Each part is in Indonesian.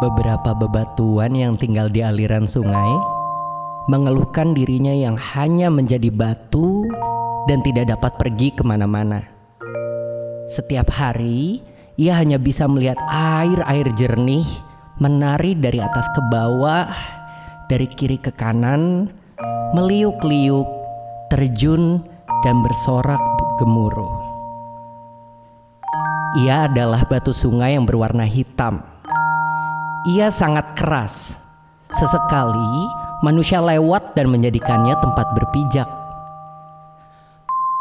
Beberapa bebatuan yang tinggal di aliran sungai mengeluhkan dirinya yang hanya menjadi batu dan tidak dapat pergi ke mana-mana. Setiap hari, ia hanya bisa melihat air-air jernih menari dari atas ke bawah, dari kiri ke kanan, meliuk-liuk, terjun, dan bersorak gemuruh. Ia adalah batu sungai yang berwarna hitam ia sangat keras. Sesekali manusia lewat dan menjadikannya tempat berpijak.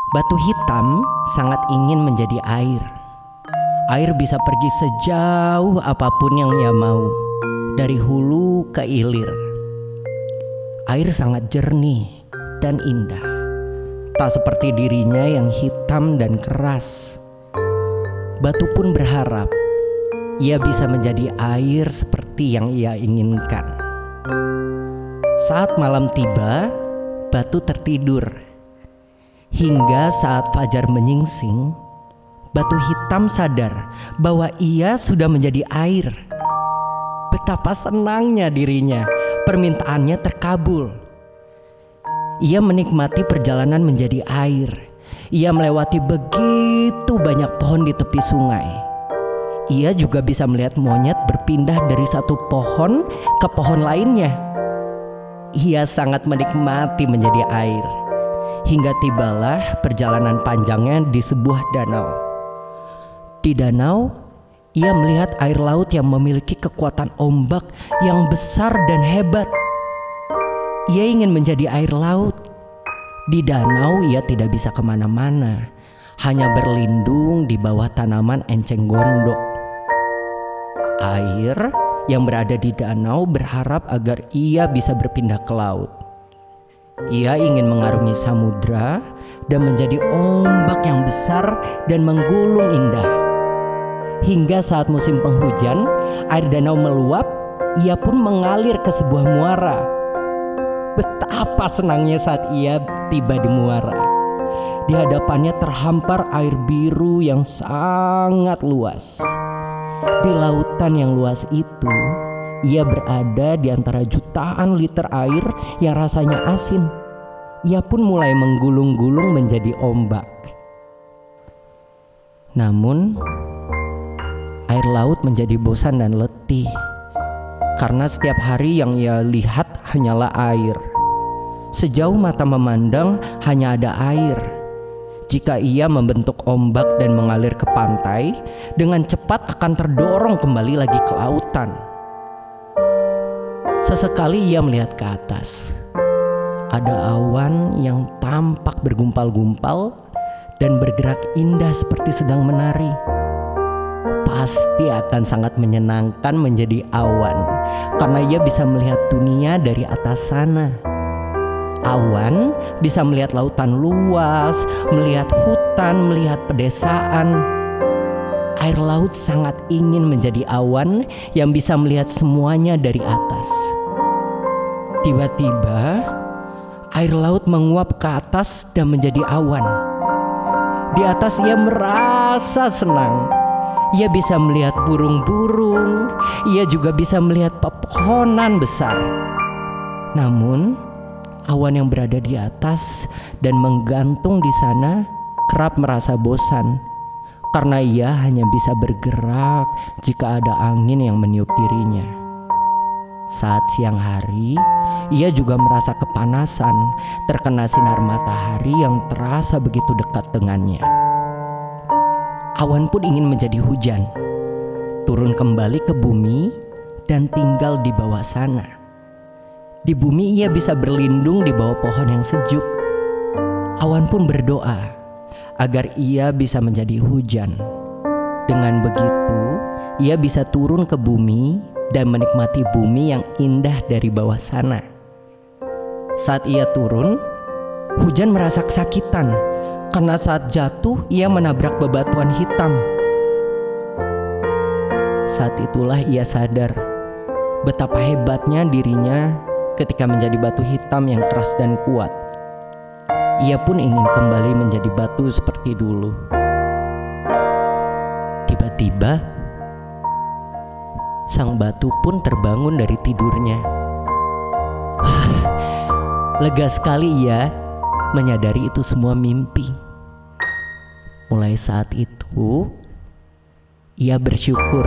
Batu hitam sangat ingin menjadi air. Air bisa pergi sejauh apa pun yang ia mau, dari hulu ke ilir. Air sangat jernih dan indah, tak seperti dirinya yang hitam dan keras. Batu pun berharap ia bisa menjadi air seperti yang ia inginkan. Saat malam tiba, batu tertidur. Hingga saat fajar menyingsing, batu hitam sadar bahwa ia sudah menjadi air. Betapa senangnya dirinya, permintaannya terkabul. Ia menikmati perjalanan menjadi air. Ia melewati begitu banyak pohon di tepi sungai ia juga bisa melihat monyet berpindah dari satu pohon ke pohon lainnya. Ia sangat menikmati menjadi air. Hingga tibalah perjalanan panjangnya di sebuah danau. Di danau, ia melihat air laut yang memiliki kekuatan ombak yang besar dan hebat. Ia ingin menjadi air laut. Di danau, ia tidak bisa ke mana-mana, hanya berlindung di bawah tanaman enceng gondok. Air yang berada di danau berharap agar ia bisa berpindah ke laut. Ia ingin mengarungi samudra dan menjadi ombak yang besar dan menggulung indah. Hingga saat musim penghujan, air danau meluap, ia pun mengalir ke sebuah muara. Betapa senangnya saat ia tiba di muara. Di hadapannya terhampar air biru yang sangat luas. Di lautan yang luas itu, ia berada di antara jutaan liter air yang rasanya asin. Ia pun mulai menggulung-gulung menjadi ombak. Namun, air laut menjadi bosan dan letih karena setiap hari yang ia lihat hanyalah air. Sejauh mata memandang, hanya ada air jika ia membentuk ombak dan mengalir ke pantai, dengan cepat akan terdorong kembali lagi ke lautan. Sesekali ia melihat ke atas. Ada awan yang tampak bergumpal-gumpal dan bergerak indah seperti sedang menari. Pasti akan sangat menyenangkan menjadi awan karena ia bisa melihat dunia dari atas sana awan bisa melihat lautan luas, melihat hutan, melihat pedesaan. Air laut sangat ingin menjadi awan yang bisa melihat semuanya dari atas. Tiba-tiba, air laut menguap ke atas dan menjadi awan. Di atas ia merasa senang. Ia bisa melihat burung-burung, ia juga bisa melihat pepohonan besar. Namun, awan yang berada di atas dan menggantung di sana kerap merasa bosan karena ia hanya bisa bergerak jika ada angin yang meniup dirinya. Saat siang hari, ia juga merasa kepanasan terkena sinar matahari yang terasa begitu dekat dengannya. Awan pun ingin menjadi hujan, turun kembali ke bumi dan tinggal di bawah sana. Di bumi ia bisa berlindung di bawah pohon yang sejuk. Awan pun berdoa agar ia bisa menjadi hujan. Dengan begitu, ia bisa turun ke bumi dan menikmati bumi yang indah dari bawah sana. Saat ia turun, hujan merasa kesakitan karena saat jatuh ia menabrak bebatuan hitam. Saat itulah ia sadar betapa hebatnya dirinya ketika menjadi batu hitam yang keras dan kuat. Ia pun ingin kembali menjadi batu seperti dulu. Tiba-tiba, sang batu pun terbangun dari tidurnya. Lega sekali ia menyadari itu semua mimpi. Mulai saat itu, ia bersyukur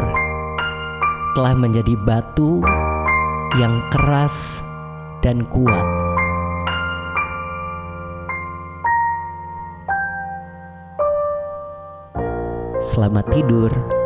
telah menjadi batu yang keras dan kuat. Selamat tidur.